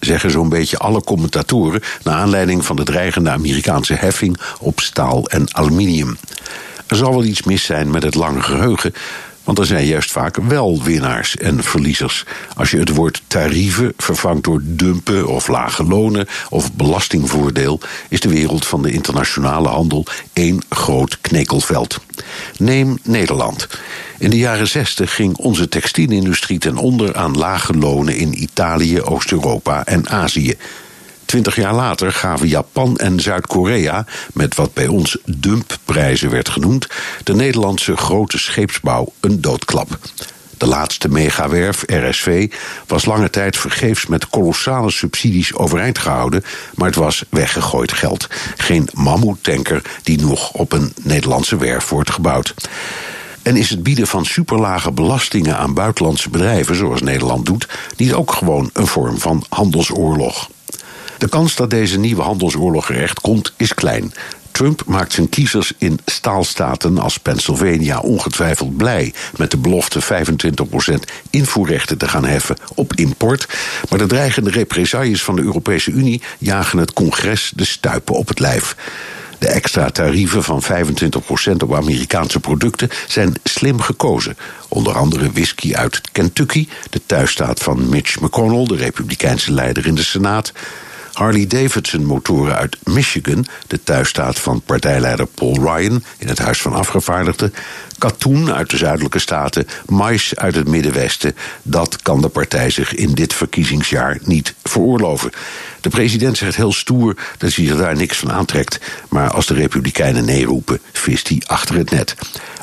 zeggen zo'n beetje alle commentatoren naar aanleiding van de dreigende Amerikaanse heffing op staal en aluminium. Er zal wel iets mis zijn met het lange geheugen, want er zijn juist vaak wel winnaars en verliezers. Als je het woord tarieven vervangt door dumpen of lage lonen of belastingvoordeel, is de wereld van de internationale handel één groot knekelveld. Neem Nederland. In de jaren 60 ging onze textielindustrie ten onder aan lage lonen in Italië, Oost-Europa en Azië. Twintig jaar later gaven Japan en Zuid-Korea, met wat bij ons dumpprijzen werd genoemd, de Nederlandse grote scheepsbouw een doodklap. De laatste megawerf, RSV, was lange tijd vergeefs met kolossale subsidies overeind gehouden, maar het was weggegooid geld. Geen mammoetanker die nog op een Nederlandse werf wordt gebouwd. En is het bieden van superlage belastingen aan buitenlandse bedrijven, zoals Nederland doet, niet ook gewoon een vorm van handelsoorlog? De kans dat deze nieuwe handelsoorlog er echt komt, is klein. Trump maakt zijn kiezers in staalstaten als Pennsylvania ongetwijfeld blij met de belofte 25% invoerrechten te gaan heffen op import. Maar de dreigende represailles van de Europese Unie jagen het congres de stuipen op het lijf. De extra tarieven van 25% op Amerikaanse producten zijn slim gekozen. Onder andere whisky uit Kentucky, de thuisstaat van Mitch McConnell, de republikeinse leider in de Senaat. Harley-Davidson motoren uit Michigan, de thuisstaat van partijleider Paul Ryan in het Huis van Afgevaardigden. Katoen uit de zuidelijke staten, mais uit het Middenwesten. Dat kan de partij zich in dit verkiezingsjaar niet veroorloven. De president zegt heel stoer dat hij zich daar niks van aantrekt. Maar als de Republikeinen nee roepen, vist hij achter het net.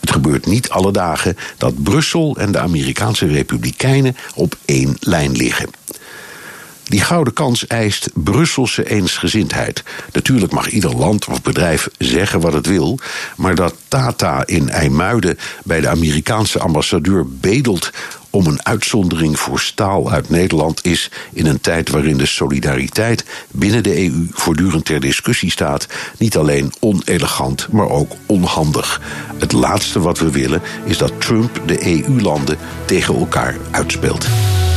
Het gebeurt niet alle dagen dat Brussel en de Amerikaanse Republikeinen op één lijn liggen. Die gouden kans eist Brusselse eensgezindheid. Natuurlijk mag ieder land of bedrijf zeggen wat het wil, maar dat Tata in IJmuiden bij de Amerikaanse ambassadeur bedelt om een uitzondering voor staal uit Nederland is in een tijd waarin de solidariteit binnen de EU voortdurend ter discussie staat, niet alleen onelegant, maar ook onhandig. Het laatste wat we willen is dat Trump de EU-landen tegen elkaar uitspeelt.